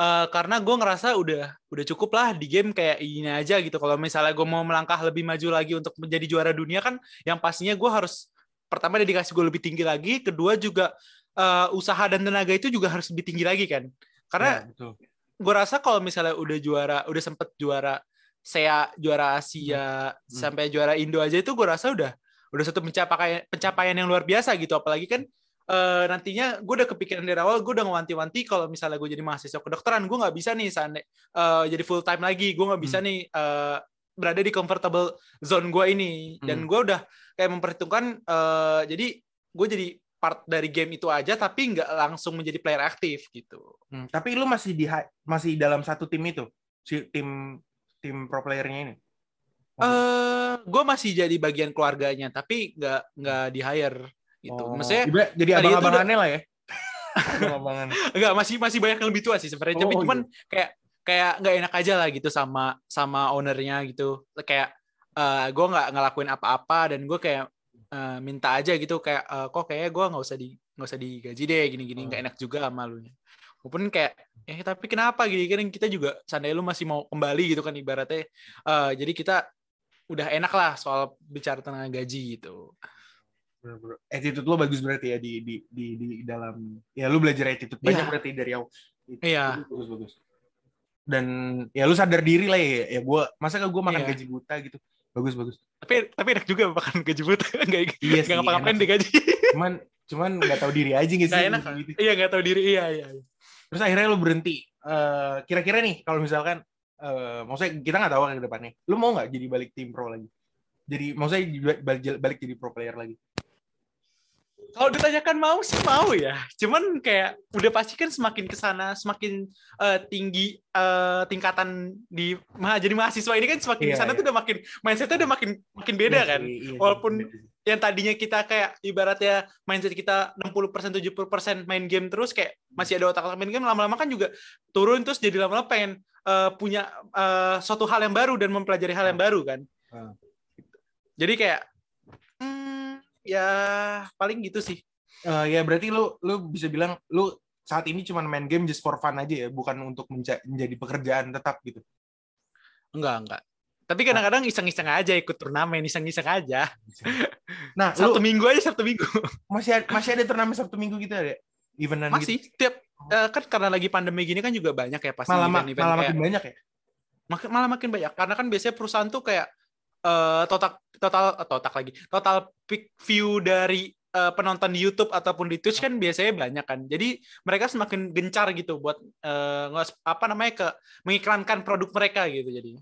eh, karena gue ngerasa udah udah cukup lah di game kayak ini aja gitu. Kalau misalnya gue mau melangkah lebih maju lagi untuk menjadi juara dunia kan, yang pastinya gue harus pertama dedikasi gue lebih tinggi lagi, kedua juga eh, usaha dan tenaga itu juga harus lebih tinggi lagi kan. Karena Ya, gue rasa kalau misalnya udah juara, udah sempet juara saya juara Asia sampai juara Indo aja itu gue rasa udah udah satu pencapaian pencapaian yang luar biasa gitu. Apalagi kan eh, nantinya gue udah kepikiran dari awal gue udah ngewanti-wanti kalau misalnya gue jadi mahasiswa kedokteran gue nggak bisa nih seandai- eh, jadi full time lagi gue nggak bisa Hmm. nih eh, berada di comfortable zone gue ini dan Hmm. gue udah kayak memperhitungkan eh, jadi gue jadi part dari game itu aja tapi nggak langsung menjadi player aktif gitu. Hmm, tapi lu masih di masih dalam satu tim itu si tim tim pro playernya ini Eh, gue masih jadi bagian keluarganya, tapi nggak nggak di hire gitu. Oh, Maksudnya jadi abang-abangannya lah ya? Abang-abangan. Nggak masih masih banyak yang lebih tua sih sebenarnya. Tapi Oh, cuman kayak kayak nggak enak aja lah gitu sama sama ownernya gitu. Kayak eh gue nggak ngelakuin apa-apa dan gue kayak eh, minta aja gitu. Kayak eh, kok kayaknya gue nggak usah di nggak usah digaji deh gini-gini. Nggak enak juga sama lu Walaupun kayak eh tapi kenapa? Gini kan kita juga seandainya lu masih mau kembali gitu kan ibaratnya. Eh, jadi kita udah enak lah soal bicara tentang gaji gitu. Bener-bener. attitude lo bagus berarti ya di di di, di dalam ya lu belajar attitude banyak Iya. berarti dari awal Itu Iya. bagus bagus dan ya lu sadar diri lah ya ya gue masa gak gue makan Iya. gaji buta gitu bagus bagus Tapi tapi enak juga makan gaji buta enggak iya enggak ngapa-ngapain enak. digaji. cuman cuman nggak tahu diri aja gitu Nggak enak. gitu. Iya nggak tahu diri. Iya iya. terus akhirnya lu berhenti Eh, kira-kira nih kalau misalkan eh maksudnya kita nggak tahu kan ke depannya lu mau nggak jadi balik tim pro lagi jadi maksudnya balik, balik jadi pro player lagi Kalau ditanyakan mau sih mau ya. Cuman kayak udah pasti kan semakin ke sana semakin eh, tinggi eh, tingkatan di ma- jadi mahasiswa ini kan semakin Iya, ke sana iya. tuh udah makin mindsetnya udah makin makin beda Iya kan. sih, iya Walaupun sih. yang tadinya kita kayak ibaratnya mindset kita 60% 70% main game terus kayak masih ada otak main game lama-lama kan juga turun terus jadi lama-lama pengen eh, punya eh, suatu hal yang baru dan mempelajari hal yang baru kan. Ah. Jadi kayak ya paling gitu sih. Eh, ya berarti lu lu bisa bilang lu saat ini cuma main game just for fun aja ya, bukan untuk menja- menjadi pekerjaan tetap gitu. Enggak, enggak. Tapi kadang-kadang iseng-iseng aja ikut turnamen, iseng-iseng aja. Nah, Sabtu lu minggu aja Sabtu minggu. masih ada, masih ada turnamen Sabtu Minggu gitu ada? Evenan Masih gitu. tiap eh, kan karena lagi pandemi gini kan juga banyak ya pasti Malah, ma- event-event malah kayak makin banyak ya? makin malah makin banyak karena kan biasanya perusahaan tuh kayak eh, total total eh, total lagi total peak view dari eh, penonton di YouTube ataupun di Twitch kan biasanya banyak kan jadi mereka semakin gencar gitu buat nge- apa namanya ke mengiklankan produk mereka gitu jadi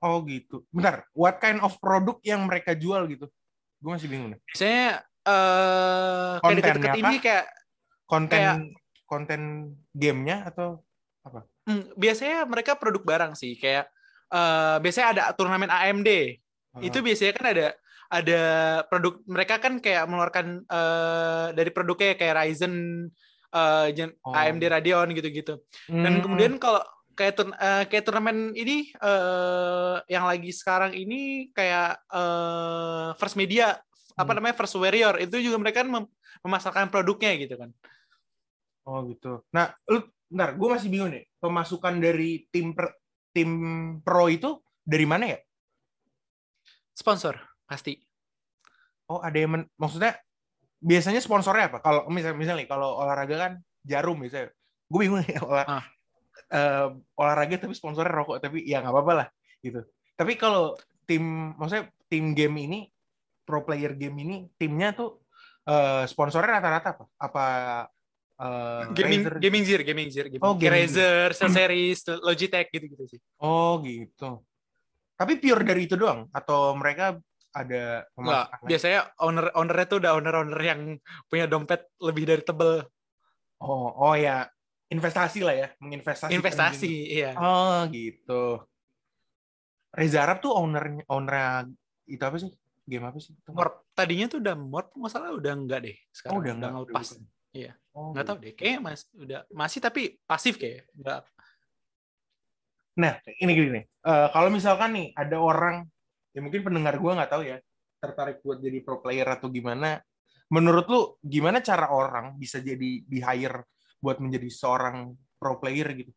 Oh gitu. Bentar, what kind of produk yang mereka jual gitu? Gue masih bingung nih. biasanya eh kayak Kontennya deket-deket ini kayak Konten Kayak- konten gamenya atau hmm, biasanya mereka produk barang sih kayak eh, biasanya ada turnamen AMD Ah. itu biasanya kan ada ada produk mereka kan kayak mengeluarkan eh, dari produknya kayak Ryzen eh, gen- Oh. AMD Radeon gitu-gitu dan Hmm, kemudian kalau kayak turn, eh, kayak turnamen ini eh, yang lagi sekarang ini kayak eh, First Media apa Hmm. namanya First Warrior itu juga mereka kan mem- memasarkan produknya gitu kan Oh gitu. Nah, lu bentar, gue masih bingung nih. Pemasukan dari tim per- tim pro itu dari mana ya? sponsor pasti Oh, ada yang men- maksudnya biasanya sponsornya apa? Kalau misalnya misalnya kalau olahraga kan jarum misalnya. Gue bingung nih olah, Ah. eh, olahraga tapi sponsornya rokok tapi ya nggak apa-apa lah gitu. Tapi kalau tim maksudnya tim game ini pro player game ini timnya tuh eh, sponsornya rata-rata apa? Apa eh, gaming Razer? gaming gear gaming gear gaming. Oh, gaming Razer, Series, Logitech gitu-gitu sih Oh gitu. Tapi pure dari itu doang atau mereka ada lain? biasanya owner ownernya tuh udah owner owner yang punya dompet lebih dari tebel Oh, oh ya investasi lah ya, menginvestasi. investasi iya Oh gitu. Reza Arab tuh owner owner itu apa sih? Game apa sih? Itu? Morp tadinya tuh udah morp nggak salah udah enggak deh sekarang Oh, udah udah, enggak, udah. Iya. Oh, nggak tahu gitu. deh kayaknya mas udah masih tapi pasif kayak enggak Nah, ini gini nih. Eh, kalau misalkan nih ada orang, ya mungkin pendengar gua nggak tahu ya, tertarik buat jadi pro player atau gimana. Menurut lu gimana cara orang bisa jadi di hire buat menjadi seorang pro player gitu?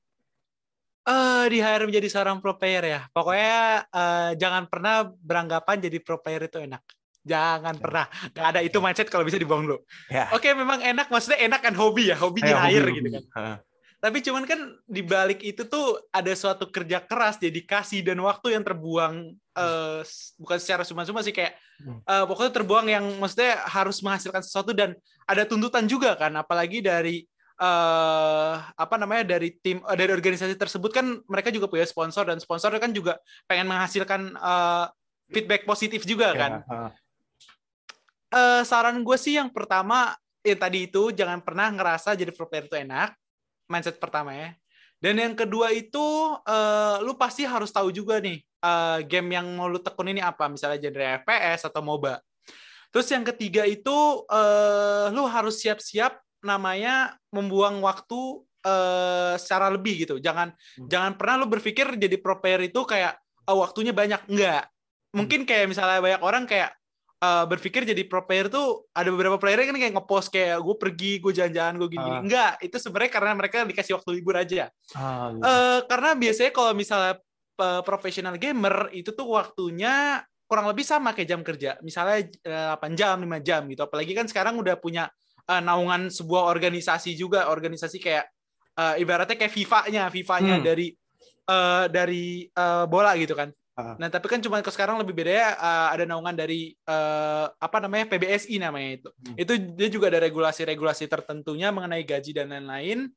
eh di hire menjadi seorang pro player ya pokoknya eh, jangan pernah beranggapan jadi pro player itu enak jangan Ya. pernah. nggak ada itu mindset kalau bisa dibuang dulu. Ya. oke memang enak. Maksudnya enak kan hobi ya hobi di hobi, gitu kan. Heeh. Tapi cuman kan di balik itu tuh ada suatu kerja keras, dedikasi dan waktu yang terbuang eh, s- bukan secara cuma-cuma sih kayak eh, pokoknya terbuang yang maksudnya harus menghasilkan sesuatu dan ada tuntutan juga kan, apalagi dari eh apa namanya dari tim eh, dari organisasi tersebut kan mereka juga punya sponsor dan sponsor kan juga pengen menghasilkan eh, feedback positif juga kan. Ya, heeh. Eh saran gue sih yang pertama yang tadi itu jangan pernah ngerasa jadi pro player itu enak. Mindset pertama ya. Dan yang kedua itu eh, lu pasti harus tahu juga nih eh, game yang mau lu tekun ini apa. Misalnya genre FPS atau MOBA. Terus yang ketiga itu eh, lu harus siap-siap namanya membuang waktu eh, secara lebih gitu. Jangan Hmm. jangan pernah lu berpikir jadi pro player itu kayak oh, waktunya banyak. Enggak. Mungkin kayak misalnya banyak orang kayak uh, berpikir jadi pro player tuh ada beberapa player kan kayak ngepost kayak gue pergi gue jalan-jalan gue gini, Ah. enggak itu sebenarnya karena mereka dikasih waktu libur aja. Gitu. Eh, karena biasanya kalau misalnya eh, profesional gamer itu tuh waktunya kurang lebih sama kayak jam kerja. Misalnya eh, 8 jam 5 jam gitu. Apalagi kan sekarang udah punya eh, naungan sebuah organisasi juga. Organisasi kayak eh, ibaratnya kayak FIFA-nya. FIFA-nya Hmm. dari eh, dari eh, bola gitu kan Ah. Nah, tapi kan cuma ke sekarang lebih bedanya uh, ada naungan dari uh, apa namanya PBSI namanya itu. Hmm. Itu dia juga ada regulasi-regulasi tertentunya mengenai gaji dan lain-lain.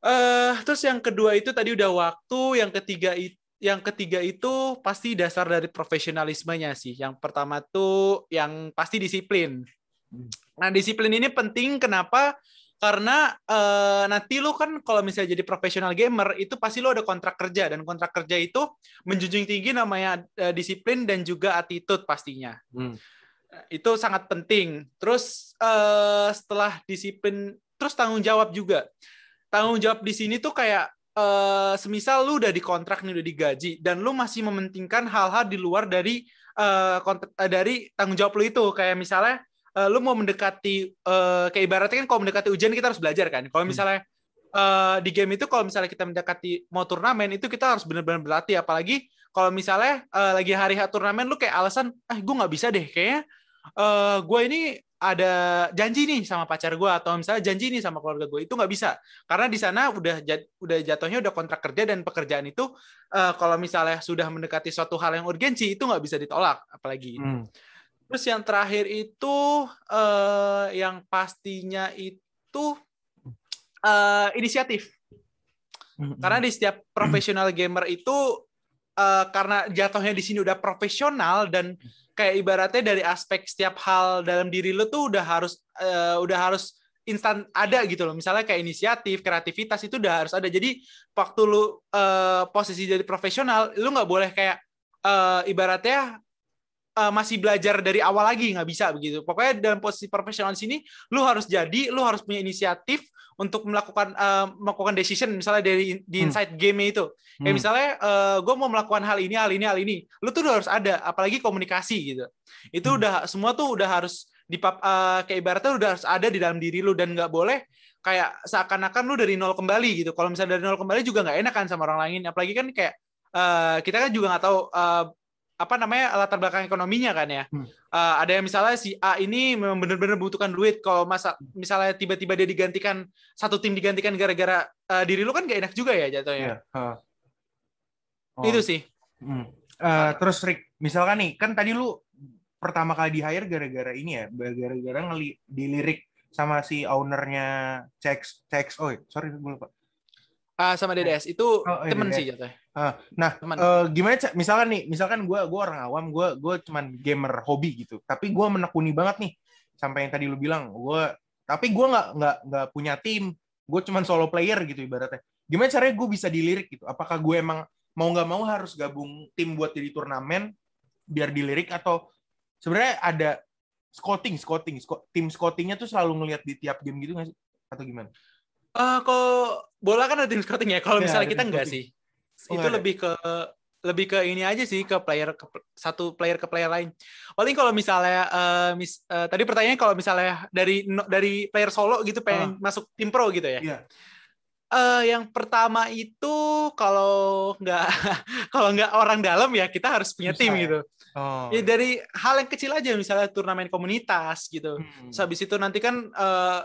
Eh, terus yang kedua itu tadi udah waktu, yang ketiga itu yang ketiga itu pasti dasar dari profesionalismenya sih. Yang pertama tuh yang pasti disiplin. Hmm. Nah, disiplin ini penting kenapa? Karena eh, nanti lu kan kalau misalnya jadi profesional gamer itu pasti lu ada kontrak kerja dan kontrak kerja itu menjunjung tinggi namanya eh, disiplin dan juga attitude pastinya. Hmm. itu sangat penting. Terus eh, setelah disiplin, terus tanggung jawab juga. Tanggung jawab di sini tuh kayak eh, semisal lu udah dikontrak nih udah digaji dan lu masih mementingkan hal-hal di luar dari eh, eh, dari tanggung jawab lu itu kayak misalnya eh, lu mau mendekati eh, kayak ibaratnya kan kalau mendekati ujian kita harus belajar kan. Kalau Hmm. misalnya eh, di game itu kalau misalnya kita mendekati mau turnamen itu kita harus benar-benar berlatih apalagi kalau misalnya eh, lagi hari H turnamen lu kayak alasan ah gue nggak bisa deh kayaknya eh gue ini ada janji nih sama pacar gue atau misalnya janji nih sama keluarga gue itu nggak bisa karena di sana udah jat- udah jatuhnya udah kontrak kerja dan pekerjaan itu eh, kalau misalnya sudah mendekati suatu hal yang urgensi itu nggak bisa ditolak apalagi Hmm. Terus yang terakhir itu eh, yang pastinya itu eh, inisiatif karena di setiap profesional gamer itu eh, karena jatuhnya di sini udah profesional dan kayak ibaratnya dari aspek setiap hal dalam diri lu tuh udah harus eh, udah harus instan ada gitu loh. Misalnya kayak inisiatif, kreativitas itu udah harus ada. Jadi waktu lu eh, posisi jadi profesional, lu nggak boleh kayak eh, ibaratnya eh, masih belajar dari awal lagi nggak bisa begitu. Pokoknya dalam posisi profesional di sini, lu harus jadi, lu harus punya inisiatif untuk melakukan eh, melakukan decision misalnya dari di Hmm. inside game itu. Kayak Hmm. misalnya gue mau melakukan hal ini, hal ini, hal ini. Lu tuh udah harus ada, apalagi komunikasi gitu. Itu Hmm. udah semua tuh udah harus di kayak ibaratnya udah harus ada di dalam diri lu dan nggak boleh kayak seakan-akan lu dari nol kembali gitu. Kalau misalnya dari nol kembali juga nggak enak kan sama orang lain. Apalagi kan kayak eh, kita kan juga nggak tahu eh, apa namanya latar belakang ekonominya kan ya. Hmm. Eh, ada yang misalnya si A ini memang benar-benar butuhkan duit. Kalau masa misalnya tiba-tiba dia digantikan satu tim digantikan gara-gara eh, diri lu kan gak enak juga ya jatuhnya. Iya. ha. Oh. Itu sih. Hmm. Eh, terus Rick, misalkan nih, kan tadi lu pertama kali di hire gara-gara ini ya, gara-gara ngeli dilirik sama si ownernya CX, CXO, ya? sorry gue lupa. Ah, sama DDS itu Oh, iya, temen DDS. sih jatuhnya. Nah, Teman. eh, gimana Cak? Misalkan nih, misalkan gue gua orang awam, gue gue cuman gamer hobi gitu, tapi gue menekuni banget nih, sampai yang tadi lu bilang, gue, tapi gue nggak nggak nggak punya tim, gue cuman solo player gitu ibaratnya. Gimana caranya gue bisa dilirik gitu? Apakah gue emang mau nggak mau harus gabung tim buat jadi turnamen biar dilirik atau sebenarnya ada scouting, scouting, sco- tim scoutingnya tuh selalu ngelihat di tiap game gitu nggak sih? Atau gimana? Eh, kalau bola kan ada tim scouting ya. Kalau Ya, misalnya kita enggak scouting. sih. Oh, itu ada. lebih ke lebih ke ini aja sih ke player ke satu player ke player lain. Paling kalau misalnya eh, mis, eh, tadi pertanyaannya kalau misalnya dari no- dari player solo gitu pengen masuk tim pro gitu ya. Iya. Eh, yang pertama itu kalau nggak kalau nggak orang dalam ya kita harus punya Susah tim ya? gitu. Oh. Ya dari hal yang kecil aja misalnya turnamen komunitas gitu. Hmm. Terus habis itu nanti kan eh,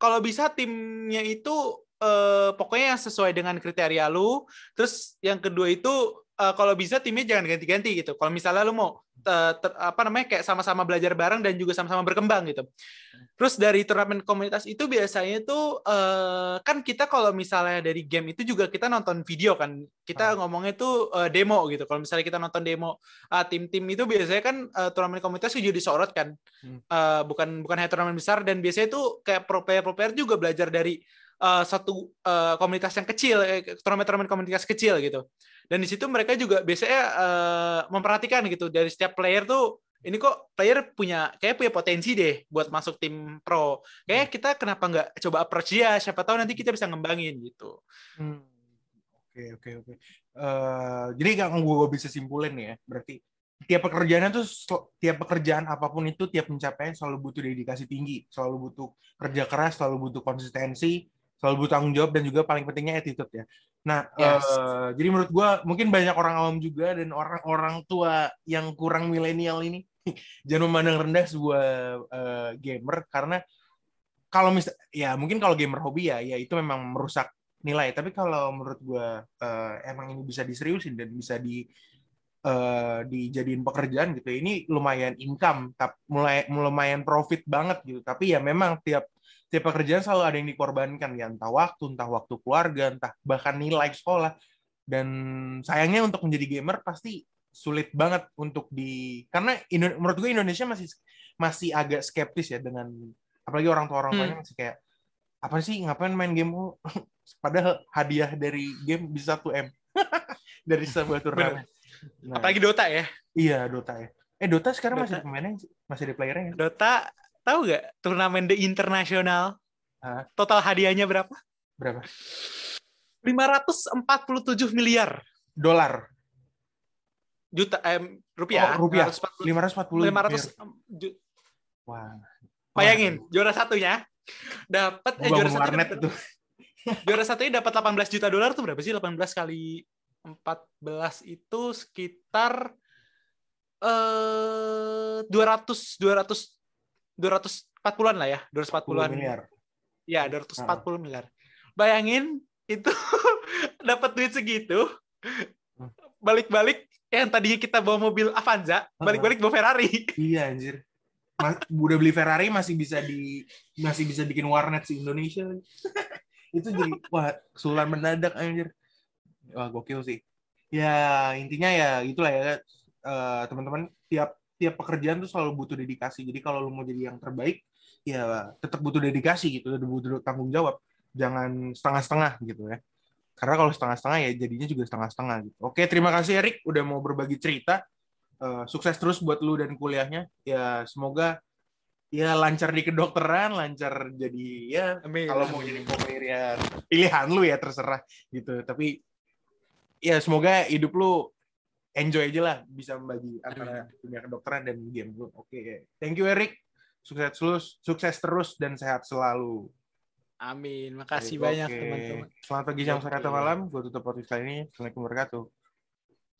kalau bisa timnya itu eh, pokoknya yang sesuai dengan kriteria lu. Terus yang kedua itu eh, kalau bisa timnya jangan ganti-ganti gitu. Kalau misalnya lu mau eh, ter- apa namanya kayak sama-sama belajar bareng dan juga sama-sama berkembang gitu. Terus dari turnamen komunitas itu biasanya tuh eh, kan kita kalau misalnya dari game itu juga kita nonton video kan. Kita ngomongnya tuh eh, demo gitu. Kalau misalnya kita nonton demo ah, tim-tim itu biasanya kan eh, turnamen komunitas juga disorot kan. Hmm. Eh, bukan bukan hanya turnamen besar dan biasanya tuh kayak pro player pro player juga belajar dari eh, satu eh, komunitas yang kecil, turnamen-turnamen komunitas kecil gitu. Dan di situ mereka juga biasanya eh, memperhatikan gitu dari setiap player tuh ini kok player punya kayak punya potensi deh buat masuk tim pro. Kayak kita kenapa nggak coba approach dia? Siapa tahu nanti kita bisa ngembangin gitu. Hmm. Oke oke oke. Eh, jadi yang gue bisa simpulin ya, berarti tiap pekerjaannya tuh sel- tiap pekerjaan apa pun itu tiap pencapaian selalu butuh dedikasi tinggi, selalu butuh kerja keras, selalu butuh konsistensi, selalu butuh tanggung jawab dan juga paling pentingnya attitude ya. Nah, Yes. eh, jadi menurut gue mungkin banyak orang awam juga dan orang-orang tua yang kurang milenial ini jangan memandang rendah sebuah eh, gamer karena kalau misal ya mungkin kalau gamer hobi ya ya itu memang merusak nilai tapi kalau menurut gue eh, emang ini bisa diseriusin dan bisa di eh, dijadiin pekerjaan gitu ini lumayan income tapi mulai lumayan profit banget gitu tapi ya memang tiap tiap pekerjaan selalu ada yang dikorbankan ya entah waktu entah waktu keluarga entah bahkan nilai sekolah dan sayangnya untuk menjadi gamer pasti sulit banget untuk di karena Indo- menurut gue Indonesia masih masih agak skeptis ya dengan apalagi orang tua orang tuanya masih kayak apa sih ngapain main game mulu?" padahal hadiah dari game bisa 1 m dari sebuah turnamen Nah, Apalagi Dota ya. iya Dota ya Eh Dota sekarang masih Dota. ada pemainnya masih ada playernya sih? Dota tahu nggak turnamen The International Hah? total hadiahnya berapa? berapa? 547 miliar Dolar. juta eh, rupiah. Oh, rupiah. 540 540 500 ju- Wah. bayangin juara satunya dapat eh juara satunya warnet dapat- itu. juara satunya dapat 18 juta dolar tuh berapa sih 18 kali 14 itu sekitar eh 200 200 240-an lah ya 240-an 10 miliar. ya 240 miliar bayangin itu dapat duit segitu Hmm. balik-balik yang tadinya kita bawa mobil Avanza balik-balik bawa Ferrari Iya anjir. Ma- udah beli Ferrari masih bisa di masih bisa bikin warnet di Indonesia. itu jadi wah kesulitan mendadak anjir. Wah gokil sih. Ya intinya ya itulah ya eh, teman-teman tiap tiap pekerjaan tuh selalu butuh dedikasi. Jadi kalau lu mau jadi yang terbaik ya tetap butuh dedikasi gitu, butuh tanggung jawab. Jangan setengah-setengah gitu ya. Karena kalau setengah-setengah ya jadinya juga setengah-setengah gitu. Oke, terima kasih Erik udah mau berbagi cerita. Eh, sukses terus buat lu dan kuliahnya. Ya semoga ya lancar di kedokteran, lancar jadi ya Amin, kalau mau jadi pemain ya pilihan lu ya terserah gitu. Tapi ya semoga hidup lu enjoy aja lah bisa membagi antara dunia kedokteran dan game. Oke, thank you Erik. Sukses terus, sukses terus dan sehat selalu. amin makasih Oke. banyak teman-teman Selamat pagi, atau Oke. malam. Gue tutup podcast kali ini. Assalamualaikum warahmatullahi wabarakatuh.